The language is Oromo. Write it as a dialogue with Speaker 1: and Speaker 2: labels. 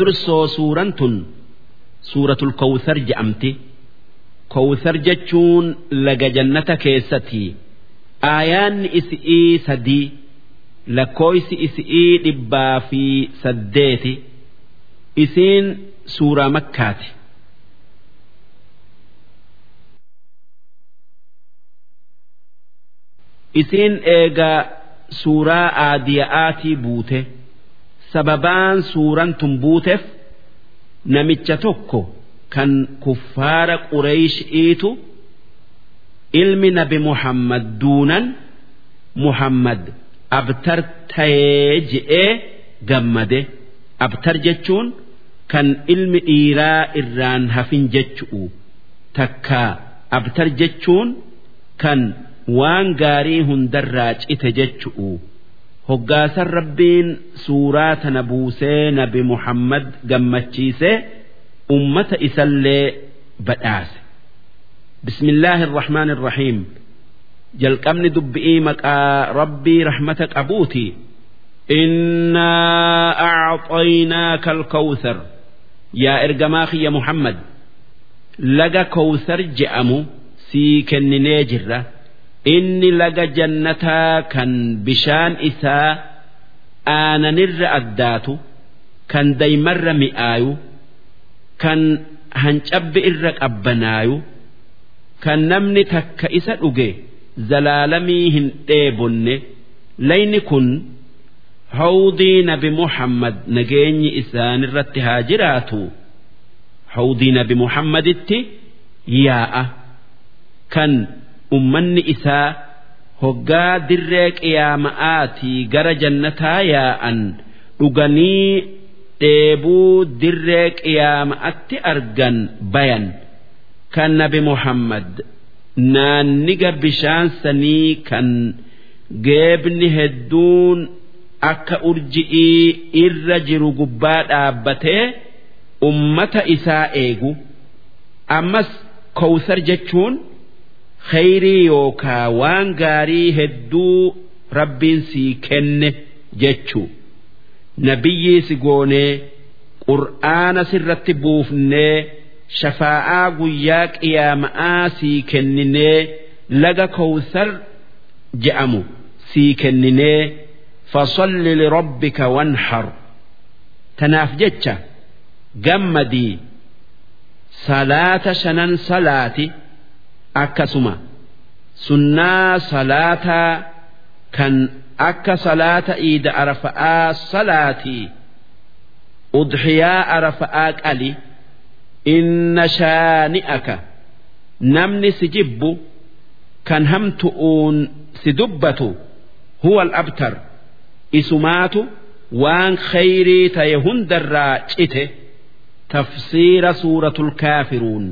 Speaker 1: dursoo suuraan tun suuratul kawsar je'amti kawsar jechuun laga jannata keessatti aayaanni isi'ii sadii lakkooysi isi'ii dhibbaa fi saddeeti isiin suuraa makkaati. isiin eegaa suuraa aadiya'aatii buute sababaan suuraan tun buuteef namicha tokko kan kuffaara qureeshi'iitu ilmi nabi muhammad duunan muhammad abtar ta'ee je'ee gammade. Abtar jechuun kan ilmi dhiiraa irraan hafin jechu'u. Takka abtar jechuun kan waan gaarii hundarraa cite jechu'u hoggaasan rabbiin suuraa tana buusee nabi muhammad gammachiisee ummata isallee badhaase. Bismillaahi irrahmaan irrahiim jalqabni dubbi'ii maqaa rabbii rahmata qabuuti. Innaa acxaynaaka alkawsar yaa ergamaa kiyya muhammad laga kawsar je'amu sii kenninee jirra inni laga jannataa kan bishaan isaa aananirra addaatu kan daymarra mi'aayu kan hancabbi irra qabbanaayu kan namni takka isa dhuge zalaalamii hin dheebonne. Layni kun hawdii nabi muhammad nageenyi isaanirratti haa jiraatu. Hawdii nabi muhammaditti yaa'a. Kan ummanni isaa hoggaa dirree qiyaama'aatii gara jannataa yaa'an dhuganii dheebuu dirree qiyaama'atti argan bayan. Kan nabi muhammad naanniga bishaan sanii kan geebni hedduun akka urji'ii irra jiru gubbaa dhaabbatee ummata isaa eegu. Ammas kowsar jechuun khayrii yookaa waan gaarii hedduu rabbiin sii kenne jechuu. Nabiyyii si goonee qur'aana sirratti buufnee shafaa'aa guyyaa qiyaama'aa sii kenninee laga kowsar je'amu sii kenninee fasalli lirabbika wanhar. Tanaaf jecha gammadii salaata shanan salaati akkasuma. Sunnaa salaataa kan akka salaata iida arafa'aa salaatii udhiyaa arafa'aa qali inna shaani'aka. Namni si jibbu kan hamtu'uun si dubbatu huwa al-abtar isumaatu waan khayrii ta'e hundarraa cite tafsiira suuratul kaafiruun